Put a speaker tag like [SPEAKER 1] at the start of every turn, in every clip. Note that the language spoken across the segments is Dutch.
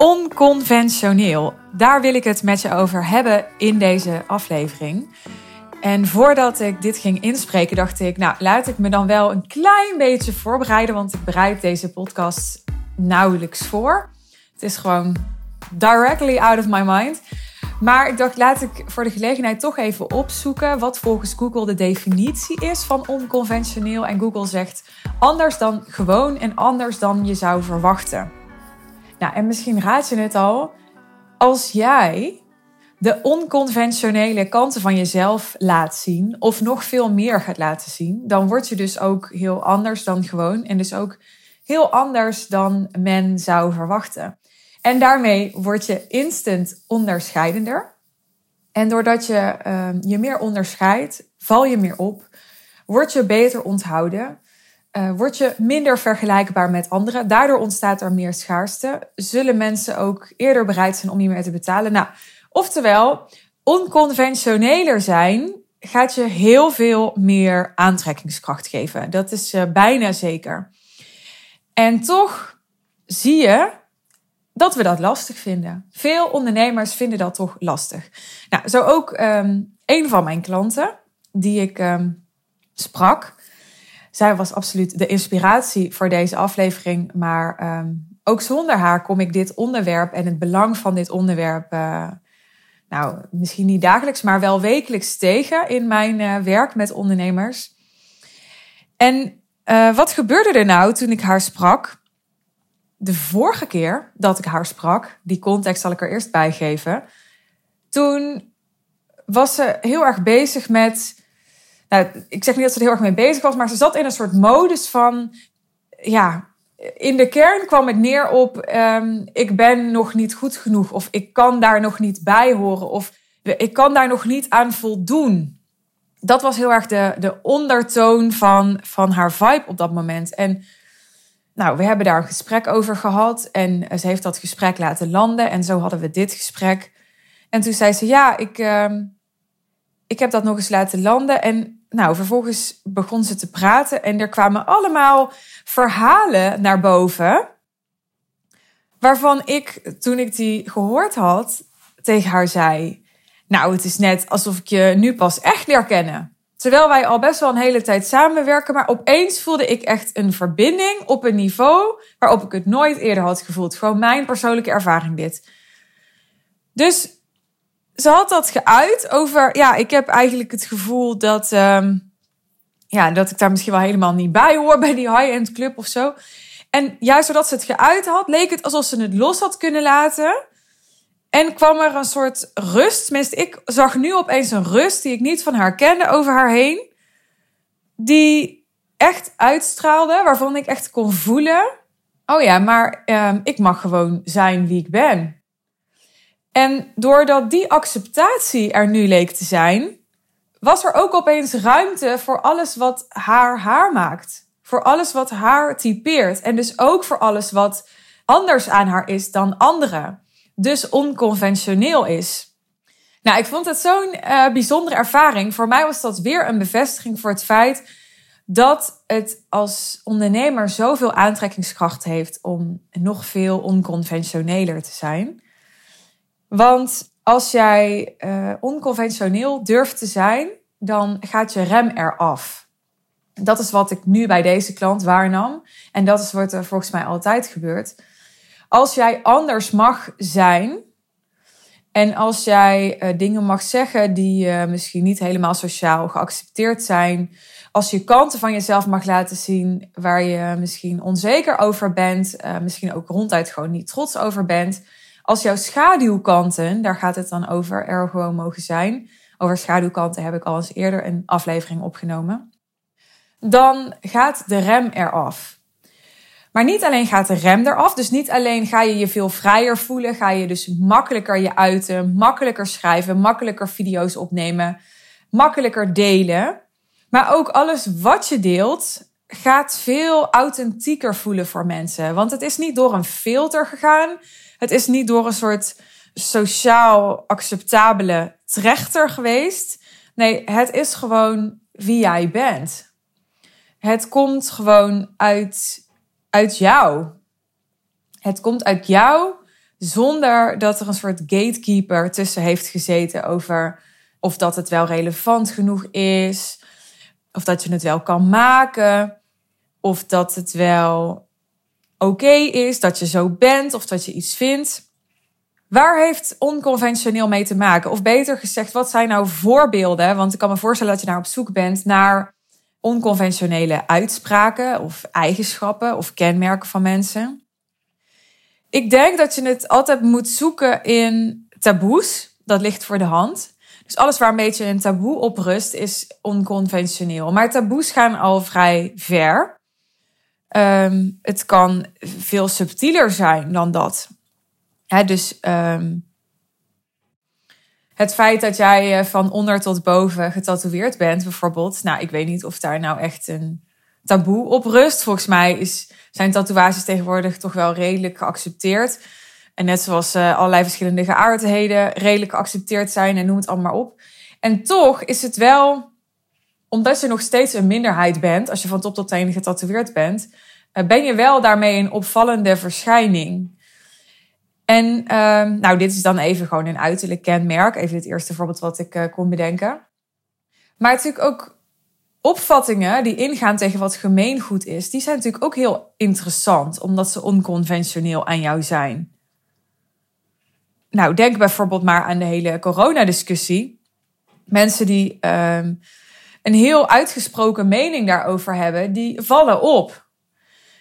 [SPEAKER 1] Onconventioneel. Daar wil ik het met je over hebben in deze aflevering. En voordat ik dit ging inspreken, dacht ik, nou, laat ik me dan wel een klein beetje voorbereiden, want ik bereid deze podcast nauwelijks voor. Het is gewoon directly out of my mind. Maar ik dacht, laat ik voor de gelegenheid toch even opzoeken wat volgens Google de definitie is van onconventioneel. En Google zegt anders dan gewoon en anders dan je zou verwachten. Nou, en misschien raad je het al. Als jij de onconventionele kanten van jezelf laat zien, of nog veel meer gaat laten zien, dan word je dus ook heel anders dan gewoon. En dus ook heel anders dan men zou verwachten. En daarmee word je instant onderscheidender. En doordat je uh, je meer onderscheidt, val je meer op, word je beter onthouden, uh, word je minder vergelijkbaar met anderen. Daardoor ontstaat er meer schaarste. Zullen mensen ook eerder bereid zijn om je meer te betalen? Nou, oftewel, onconventioneler zijn gaat je heel veel meer aantrekkingskracht geven. Dat is uh, bijna zeker. En toch zie je dat we dat lastig vinden. Veel ondernemers vinden dat toch lastig. Nou, zo ook um, een van mijn klanten die ik um, sprak. Zij was absoluut de inspiratie voor deze aflevering. Maar um, ook zonder haar kom ik dit onderwerp en het belang van dit onderwerp. Uh, nou, misschien niet dagelijks, maar wel wekelijks tegen in mijn uh, werk met ondernemers. En uh, wat gebeurde er nou toen ik haar sprak? de vorige keer dat ik haar sprak, die context zal ik er eerst bij geven. Toen was ze heel erg bezig met. Nou, ik zeg niet dat ze er heel erg mee bezig was, maar ze zat in een soort modus van. Ja, in de kern kwam het neer op: um, ik ben nog niet goed genoeg, of ik kan daar nog niet bij horen, of ik kan daar nog niet aan voldoen. Dat was heel erg de, de ondertoon van, van haar vibe op dat moment. En nou, we hebben daar een gesprek over gehad en ze heeft dat gesprek laten landen en zo hadden we dit gesprek. En toen zei ze, ja, ik, uh, ik heb dat nog eens laten landen. En nou, vervolgens begon ze te praten en er kwamen allemaal verhalen naar boven. Waarvan ik, toen ik die gehoord had, tegen haar zei: Nou, het is net alsof ik je nu pas echt leer kennen. Terwijl wij al best wel een hele tijd samenwerken, maar opeens voelde ik echt een verbinding op een niveau waarop ik het nooit eerder had gevoeld. Gewoon mijn persoonlijke ervaring dit. Dus ze had dat geuit over, ja, ik heb eigenlijk het gevoel dat, um, ja, dat ik daar misschien wel helemaal niet bij hoor bij die high-end club of zo. En juist doordat ze het geuit had, leek het alsof ze het los had kunnen laten. En kwam er een soort rust. Tenminste, ik zag nu opeens een rust die ik niet van haar kende over haar heen. Die echt uitstraalde, waarvan ik echt kon voelen. Oh ja, maar uh, ik mag gewoon zijn wie ik ben. En doordat die acceptatie er nu leek te zijn, was er ook opeens ruimte voor alles wat haar haar maakt. Voor alles wat haar typeert. En dus ook voor alles wat anders aan haar is dan anderen dus onconventioneel is. Nou, ik vond het zo'n uh, bijzondere ervaring. Voor mij was dat weer een bevestiging voor het feit dat het als ondernemer zoveel aantrekkingskracht heeft om nog veel onconventioneler te zijn. Want als jij uh, onconventioneel durft te zijn, dan gaat je rem eraf. Dat is wat ik nu bij deze klant waarnam. En dat is wat er volgens mij altijd gebeurt. Als jij anders mag zijn en als jij uh, dingen mag zeggen die uh, misschien niet helemaal sociaal geaccepteerd zijn, als je kanten van jezelf mag laten zien waar je misschien onzeker over bent, misschien ook ronduit gewoon niet trots over bent, als jouw schaduwkanten, daar gaat het dan over, er gewoon mogen zijn. Over schaduwkanten heb ik al eens eerder een aflevering opgenomen. Dan gaat de rem eraf. Maar niet alleen gaat de rem eraf. Dus niet alleen ga je je veel vrijer voelen. Ga je dus makkelijker je uiten. Makkelijker schrijven. Makkelijker video's opnemen. Makkelijker delen. Maar ook alles wat je deelt gaat veel authentieker voelen voor mensen. Want het is niet door een filter gegaan. Het is niet door een soort sociaal acceptabele trechter geweest. Nee, het is gewoon wie jij bent. Het komt gewoon uit uit jou. Het komt uit jouw Zonder dat er een soort gatekeeper tussen heeft gezeten over of dat het wel relevant genoeg is. Of dat je het wel kan maken. Of dat het wel oké is dat je zo bent of dat je iets vindt. Waar heeft onconventioneel mee te maken? Of beter gezegd, wat zijn nou voorbeelden? Want ik kan me voorstellen dat je naar op zoek bent naar onconventionele uitspraken of eigenschappen of kenmerken van mensen. Ik denk dat je het altijd moet zoeken in taboes. Dat ligt voor de hand. Dus alles waar een beetje een taboe op rust is onconventioneel. Maar taboes gaan al vrij ver. Um, het kan veel subtieler zijn dan dat. dus um, het feit dat jij eh, van onder tot boven getatoeëerd bent, bijvoorbeeld. Nou, ik weet niet of daar nou echt een taboe op rust. Volgens mij is, zijn tatoeages tegenwoordig toch wel redelijk geaccepteerd. En net zoals uh, allerlei verschillende geaardheden redelijk geaccepteerd zijn en noem het allemaal op. En toch is het wel, omdat je nog steeds een minderheid bent, als je van top tot teen getatoeëerd bent, uh, ben je wel daarmee een opvallende verschijning. En uh, nou, dit is dan even gewoon een uiterlijk kenmerk. Even het eerste voorbeeld wat ik uh, kon bedenken. Maar natuurlijk ook opvattingen die ingaan tegen wat gemeengoed is, die zijn natuurlijk ook heel interessant, omdat ze onconventioneel aan jou zijn. Nou, denk bijvoorbeeld maar aan de hele coronadiscussie. Mensen die ehm, een heel uitgesproken mening daarover hebben, die vallen op.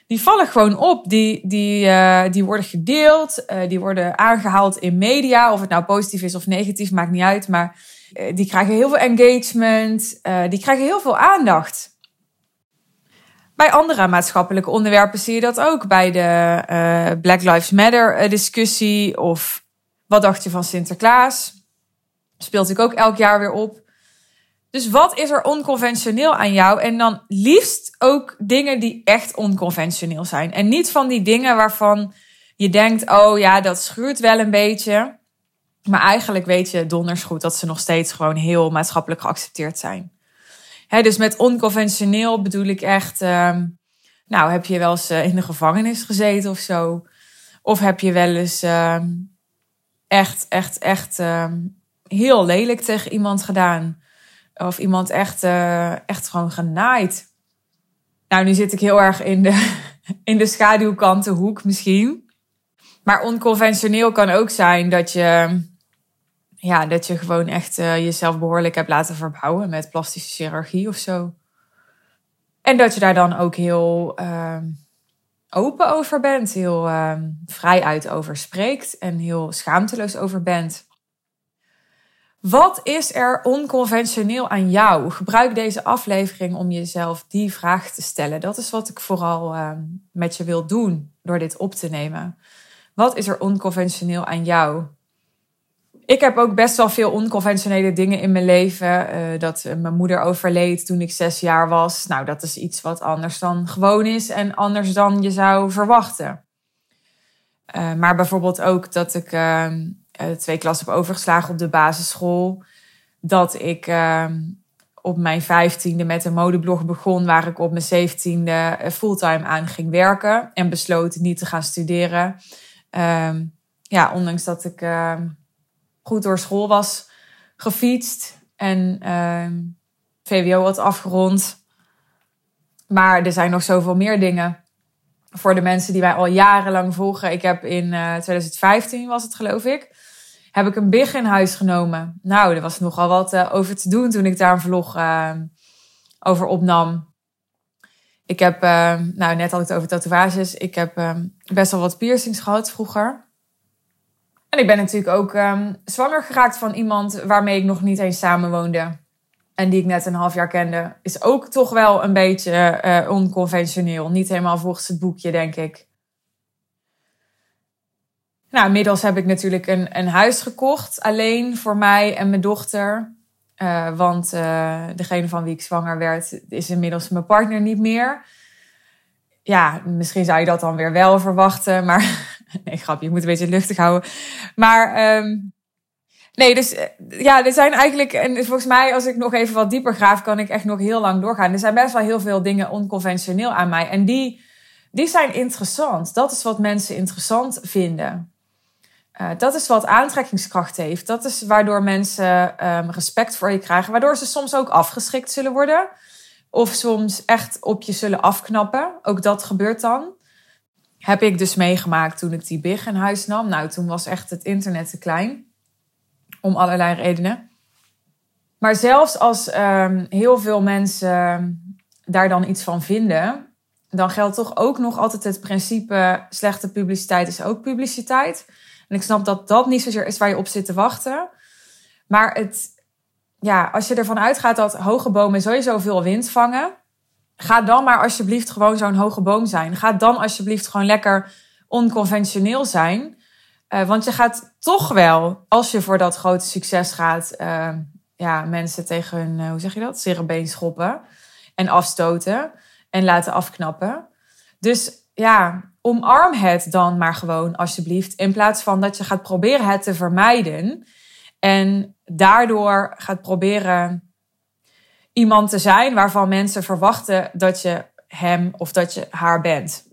[SPEAKER 1] Die vallen gewoon op. Die, die, uh, die worden gedeeld, uh, die worden aangehaald in media. Of het nou positief is of negatief, maakt niet uit. Maar uh, die krijgen heel veel engagement, die krijgen heel veel aandacht. Bij andere maatschappelijke onderwerpen zie je dat ook. Bij de Black Lives Matter discussie of wat dacht je van Sinterklaas? Speelt ik ook elk jaar weer op. Dus wat is er onconventioneel aan jou? En dan liefst ook dingen die echt onconventioneel zijn. En niet van die dingen waarvan je denkt: oh ja, dat schuurt wel een beetje. Maar eigenlijk weet je donders goed dat ze nog steeds gewoon heel maatschappelijk geaccepteerd zijn. dus met onconventioneel bedoel ik echt. Uh, nou, heb je wel eens eh, in de gevangenis gezeten of zo? Of heb je wel eens. Uh, echt, echt, echt ehm, heel lelijk tegen iemand gedaan. Of iemand echt, uh, echt gewoon genaaid. Nou, nu zit ik heel erg in de, in de schaduwkantenhoek misschien. Maar onconventioneel kan ook zijn dat je, ja, dat je gewoon echt uh, jezelf behoorlijk hebt laten verbouwen met plastische chirurgie of zo. En dat je daar dan ook heel uh, open over bent, heel uh, vrij uit over spreekt en heel schaamteloos over bent. Wat is er onconventioneel aan jou? Gebruik deze aflevering om jezelf die vraag te stellen. Dat is wat ik vooral uh, met je wil doen door dit op te nemen. Wat is er onconventioneel aan jou? Ik heb ook best wel veel onconventionele dingen in mijn leven. Uh, dat mijn moeder overleed toen ik zes jaar was. Nou, dat is iets wat anders dan gewoon is en anders dan je zou verwachten. Uh, maar bijvoorbeeld ook dat ik ehm, uh, twee klassen heb overgeslagen op de basisschool. Dat ik uh, op mijn vijftiende met een modeblog begon, waar ik op mijn zeventiende eh, fulltime aan ging werken en besloot niet te gaan studeren. Uh, ja, ondanks dat ik ehm, goed door school was gefietst en VWO had afgerond. Maar er zijn nog zoveel meer dingen voor de mensen die wij al jarenlang volgen. Ik heb in 2015 was het geloof ik heb ik een big in huis genomen. Nou, er was nogal wat uh, over te doen toen ik daar een vlog uh, over opnam. Ik heb, uh, nou net had ik het over tatoeages. Ik heb best wel wat piercings gehad vroeger. En ik ben natuurlijk ook ehm, zwanger geraakt van iemand waarmee ik nog niet eens samenwoonde. En die ik net een half jaar kende. Is ook toch wel een beetje eh, onconventioneel. Niet helemaal volgens het boekje, denk ik. Nou, inmiddels heb ik natuurlijk een, een huis gekocht, alleen voor mij en mijn dochter. Uh, want uh, degene van wie ik zwanger werd, is inmiddels mijn partner niet meer. Ja, misschien zou je dat dan weer wel verwachten, maar nee, grapje, je moet een beetje luchtig houden. Maar um, nee, dus eh, ja, er zijn eigenlijk, en volgens mij, als ik nog even wat dieper graaf, kan ik echt nog heel lang doorgaan. Er zijn best wel heel veel dingen onconventioneel aan mij en die, die zijn interessant. Dat is wat mensen interessant vinden. Uh, dat is wat aantrekkingskracht heeft. Dat is waardoor mensen um, respect voor je krijgen. Waardoor ze soms ook afgeschikt zullen worden. Of soms echt op je zullen afknappen. Ook dat gebeurt dan. Heb ik dus meegemaakt toen ik die big in huis nam. Nou, toen was echt het internet te klein. Om allerlei redenen. Maar zelfs als um, heel veel mensen daar dan iets van vinden, dan geldt toch ook nog altijd het principe: slechte publiciteit is ook publiciteit. En ik snap dat dat niet zozeer is waar je op zit te wachten. Maar het, ja, als je ervan uitgaat dat hoge bomen sowieso veel wind vangen, ga dan maar alsjeblieft gewoon zo'n hoge boom zijn. Ga dan alsjeblieft gewoon lekker onconventioneel zijn. Uh, want je gaat toch wel, als je voor dat grote succes gaat, uh, ja, mensen tegen hun, uh, hoe zeg je dat, cerebeen schoppen en afstoten en laten afknappen. Dus ja, omarm het dan maar gewoon alsjeblieft. In plaats van dat je gaat proberen het te vermijden. En daardoor gaat proberen iemand te zijn waarvan mensen verwachten dat je hem of dat je haar bent.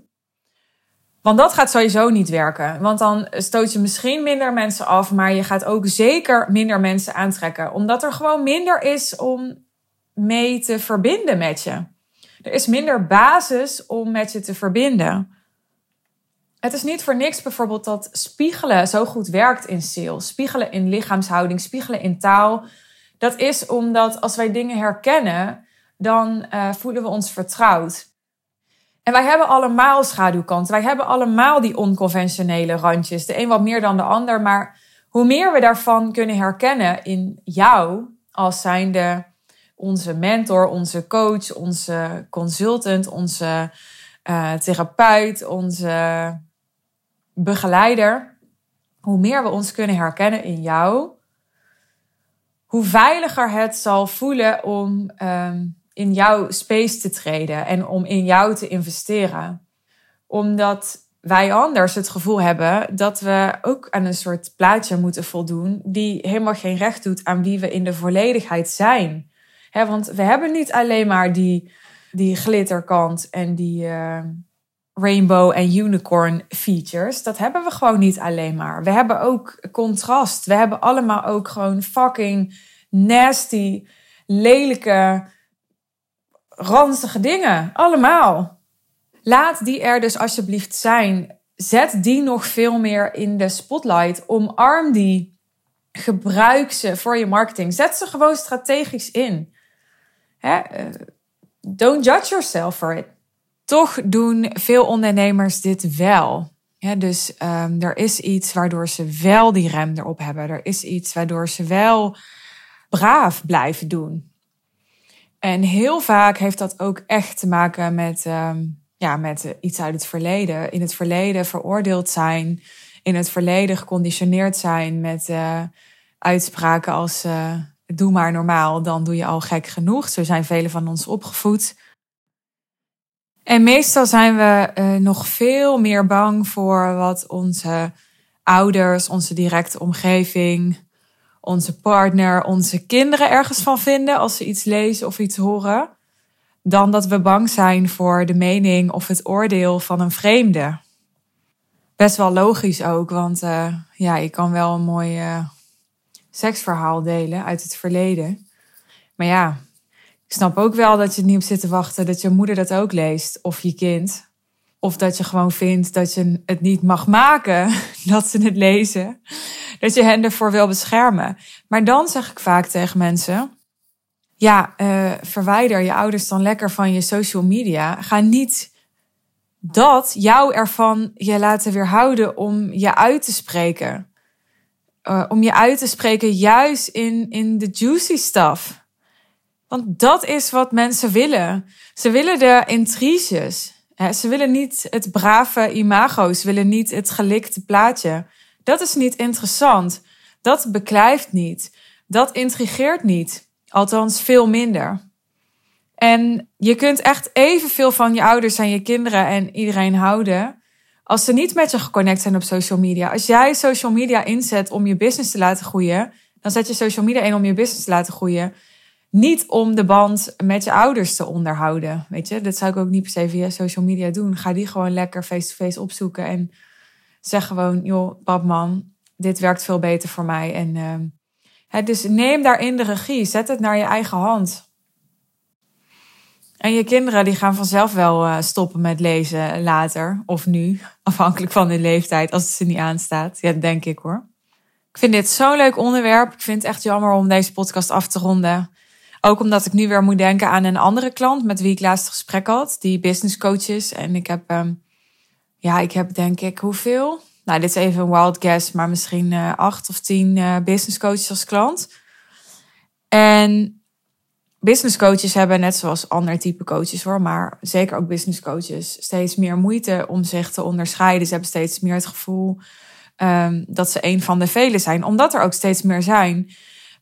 [SPEAKER 1] Want dat gaat sowieso niet werken. Want dan stoot je misschien minder mensen af, maar je gaat ook zeker minder mensen aantrekken. Omdat er gewoon minder is om mee te verbinden met je. Er is minder basis om met je te verbinden. Het is niet voor niks bijvoorbeeld dat spiegelen zo goed werkt in sales. Spiegelen in lichaamshouding, spiegelen in taal. Dat is omdat als wij dingen herkennen, dan uh, voelen we ons vertrouwd. En wij hebben allemaal schaduwkanten. Wij hebben allemaal die onconventionele randjes. De een wat meer dan de ander. Maar hoe meer we daarvan kunnen herkennen in jou als zijnde onze mentor, onze coach, onze consultant, onze uh, therapeut, onze begeleider, hoe meer we ons kunnen herkennen in jou, hoe veiliger het zal voelen om um, in jouw space te treden en om in jou te investeren. Omdat wij anders het gevoel hebben dat we ook aan een soort plaatje moeten voldoen die helemaal geen recht doet aan wie we in de volledigheid zijn want we hebben niet alleen maar die, die glitterkant en die uh, rainbow en unicorn features. Dat hebben we gewoon niet alleen maar. We hebben ook contrast. We hebben allemaal ook gewoon fucking nasty, lelijke, ranzige dingen. Allemaal. Laat die er dus alsjeblieft zijn. Zet die nog veel meer in de spotlight. Omarm die. Gebruik ze voor je marketing. Zet ze gewoon strategisch in. Hè? Eh, don't judge yourself for it. Toch doen veel ondernemers dit wel. Dus um, er is iets waardoor ze wel die rem erop hebben. Er is iets waardoor ze wel braaf blijven doen. En heel vaak heeft dat ook echt te maken met, um, ja, met iets uit het verleden. In het verleden veroordeeld zijn. In het verleden geconditioneerd zijn met uh, uitspraken als... Uh, doe maar normaal, dan doe je al gek genoeg. Zo zijn velen van ons opgevoed. En meestal zijn we uh, nog veel meer bang voor wat onze ouders, onze directe omgeving, onze partner, onze kinderen ergens van vinden als ze iets lezen of iets horen, dan dat we bang zijn voor de mening of het oordeel van een vreemde. Best wel logisch ook, want uh, ja, je kan wel een mooi uh, seksverhaal delen uit het verleden. Maar ja, ik snap ook wel dat je het niet op zit te wachten dat je moeder dat ook leest of je kind. Of dat je gewoon vindt dat je het niet mag maken dat ze het lezen. Dat je hen ervoor wil beschermen. Maar dan zeg ik vaak tegen mensen: ja, uh, verwijder je ouders dan lekker van je social media. Ga niet dat jou ervan je laten weerhouden om je uit te spreken uh, om je uit te spreken, juist in, in de juicy stuff. Want dat is wat mensen willen. Ze willen de intriges. Ze willen niet het brave imago. Ze willen niet het gelikte plaatje. Dat is niet interessant. Dat beklijft niet. Dat intrigeert niet. Althans, veel minder. En je kunt echt evenveel van je ouders en je kinderen en iedereen houden. Als ze niet met je geconnect zijn op social media. Als jij social media inzet om je business te laten groeien, dan zet je social media in om je business te laten groeien. Niet om de band met je ouders te onderhouden. Weet je, dat zou ik ook niet per se via social media doen. Ga die gewoon lekker face-to-face opzoeken en zeg gewoon, joh, pap, man, dit werkt veel beter voor mij. En uh, dus neem daarin de regie. Zet het naar je eigen hand. En je kinderen die gaan vanzelf wel uh, stoppen met lezen later of nu, afhankelijk van de leeftijd, als het ze niet aanstaat. Ja, denk ik hoor. Ik vind dit zo'n leuk onderwerp. Ik vind het echt jammer om deze podcast af te ronden. Ook omdat ik nu weer moet denken aan een andere klant met wie ik laatst gesprek had, die business coach is. En ik heb, um, ja, ik heb denk ik hoeveel? Nou, dit is even een wild guess, maar misschien uh, acht of tien uh, business coaches als klant. En business coaches hebben, net zoals andere type coaches hoor, maar zeker ook business coaches, steeds meer moeite om zich te onderscheiden. Ze hebben steeds meer het gevoel um, dat ze een van de velen zijn, omdat er ook steeds meer zijn.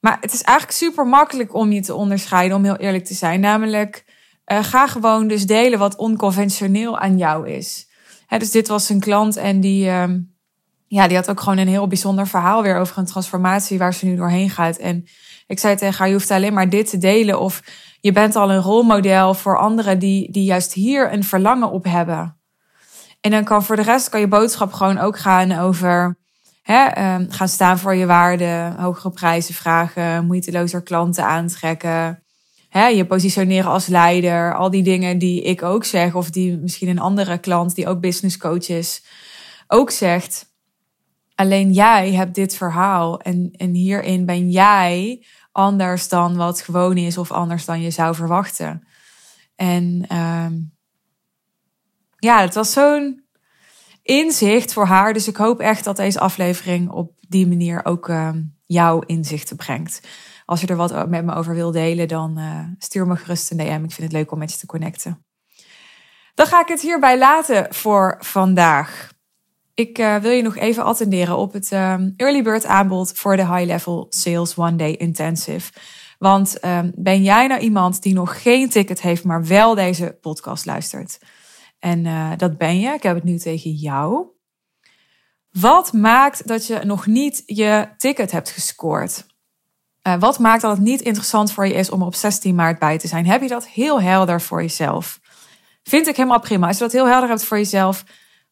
[SPEAKER 1] Maar het is eigenlijk super makkelijk om je te onderscheiden, om heel eerlijk te zijn. Namelijk, uh, ga gewoon dus delen wat onconventioneel aan jou is. Dus dit was een klant en die, um, ja, die had ook gewoon een heel bijzonder verhaal weer over een transformatie waar ze nu doorheen gaat. En ik zei tegen haar, je hoeft alleen maar dit te delen of je bent al een rolmodel voor anderen die, die juist hier een verlangen op hebben. En dan kan voor de rest kan je boodschap gewoon ook gaan over hè, um, gaan staan voor je waarde, hogere prijzen vragen, moeitelozer klanten aantrekken. Hè, je positioneren als leider, al die dingen die ik ook zeg, of die misschien een andere klant die ook business coach is, ook zegt. Alleen jij hebt dit verhaal en, en hierin ben jij anders dan wat gewoon is of anders dan je zou verwachten. En um, ja, het was zo'n inzicht voor haar. Dus ik hoop echt dat deze aflevering op die manier ook um, jouw inzichten brengt. Als je er wat met me over wil delen, dan uh, stuur me gerust een DM. Ik vind het leuk om met je te connecten. Dan ga ik het hierbij laten voor vandaag. Ik uh, wil je nog even attenderen op het um, early bird aanbod voor de High Level Sales One Day Intensive. Want um, ben jij nou iemand die nog geen ticket heeft, maar wel deze podcast luistert? En uh, dat ben je. Ik heb het nu tegen jou. Wat maakt dat je nog niet je ticket hebt gescoord? Uh, wat maakt dat het niet interessant voor je is om er op 16 maart bij te zijn? Heb je dat heel helder voor jezelf? Vind ik helemaal prima. Als je dat heel helder hebt voor jezelf,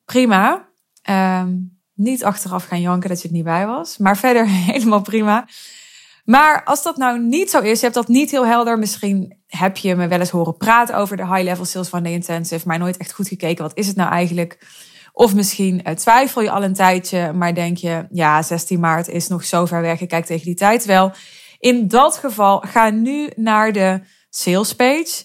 [SPEAKER 1] prima. Um, niet achteraf gaan janken dat je het niet bij was. Maar verder helemaal prima. Maar als dat nou niet zo is, je hebt dat niet heel helder. Misschien heb je me wel eens horen praten over de high level sales van de intensive, maar nooit echt goed gekeken. Wat is het nou eigenlijk? Of misschien uh, twijfel je al een tijdje, maar denk je, ja, 16 maart is nog zo ver weg. Ik kijk tegen die tijd wel. In dat geval, ga nu naar de sales page.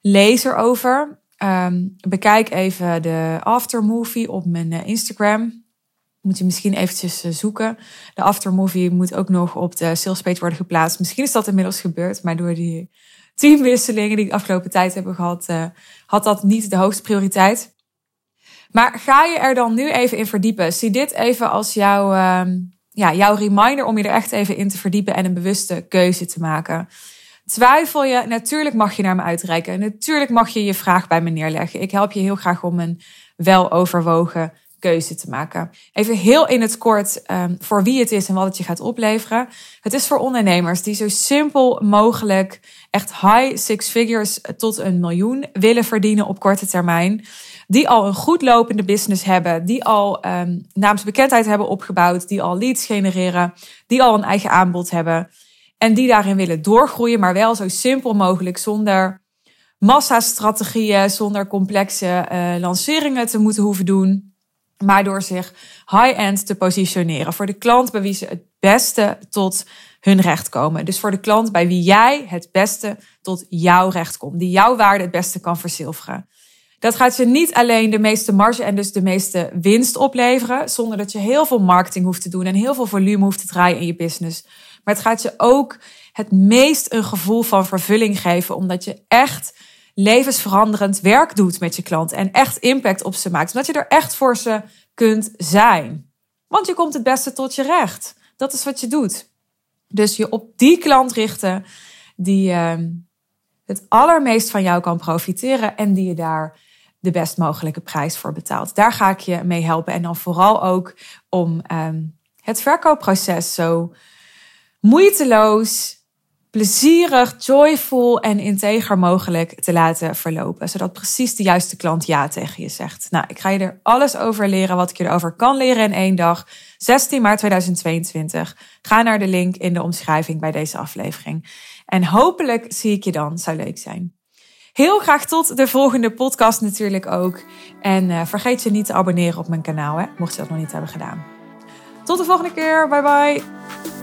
[SPEAKER 1] Lees erover. Um, bekijk even de aftermovie op mijn uh, Instagram. Moet je misschien eventjes uh, zoeken. De aftermovie moet ook nog op de salespage worden geplaatst. Misschien is dat inmiddels gebeurd, maar door die teamwisselingen die ik de afgelopen tijd hebben gehad, uh, had dat niet de hoogste prioriteit. Maar ga je er dan nu even in verdiepen? Zie dit even als jouw, uh, ja, jouw reminder om je er echt even in te verdiepen en een bewuste keuze te maken. Twijfel je, natuurlijk mag je naar me uitreiken. Natuurlijk mag je je vraag bij me neerleggen. Ik help je heel graag om een weloverwogen keuze te maken. Even heel in het kort um, voor wie het is en wat het je gaat opleveren. Het is voor ondernemers die zo simpel mogelijk echt high six figures tot een miljoen willen verdienen op korte termijn. Die al een goed lopende business hebben, die al um, naamsbekendheid hebben opgebouwd, die al leads genereren, die al een eigen aanbod hebben. En die daarin willen doorgroeien, maar wel zo simpel mogelijk zonder massastrategieën, zonder complexe uh, lanceringen te moeten hoeven doen. Maar door zich high-end te positioneren voor de klant bij wie ze het beste tot hun recht komen. Dus voor de klant bij wie jij het beste tot jouw recht komt. Die jouw waarde het beste kan verzilveren. Dat gaat je niet alleen de meeste marge en dus de meeste winst opleveren. Zonder dat je heel veel marketing hoeft te doen en heel veel volume hoeft te draaien in je business. Maar het gaat je ook het meest een gevoel van vervulling geven. Omdat je echt levensveranderend werk doet met je klant. En echt impact op ze maakt. Omdat je er echt voor ze kunt zijn. Want je komt het beste tot je recht. Dat is wat je doet. Dus je op die klant richten die uh, het allermeest van jou kan profiteren en die je daar de best mogelijke prijs voor betaalt. Daar ga ik je mee helpen. En dan vooral ook om um, het verkoopproces zo moeiteloos plezierig, joyful en integer mogelijk te laten verlopen. Zodat precies de juiste klant ja tegen je zegt. Nou, ik ga je er alles over leren wat ik je erover kan leren in één dag. 16 maart 2022. Ga naar de link in de omschrijving bij deze aflevering. En hopelijk zie ik je dan. Zou leuk zijn. Heel graag tot de volgende podcast natuurlijk ook. En uh, vergeet je niet te abonneren op mijn kanaal, hè, mocht je dat nog niet hebben gedaan. Tot de volgende keer. Bye bye.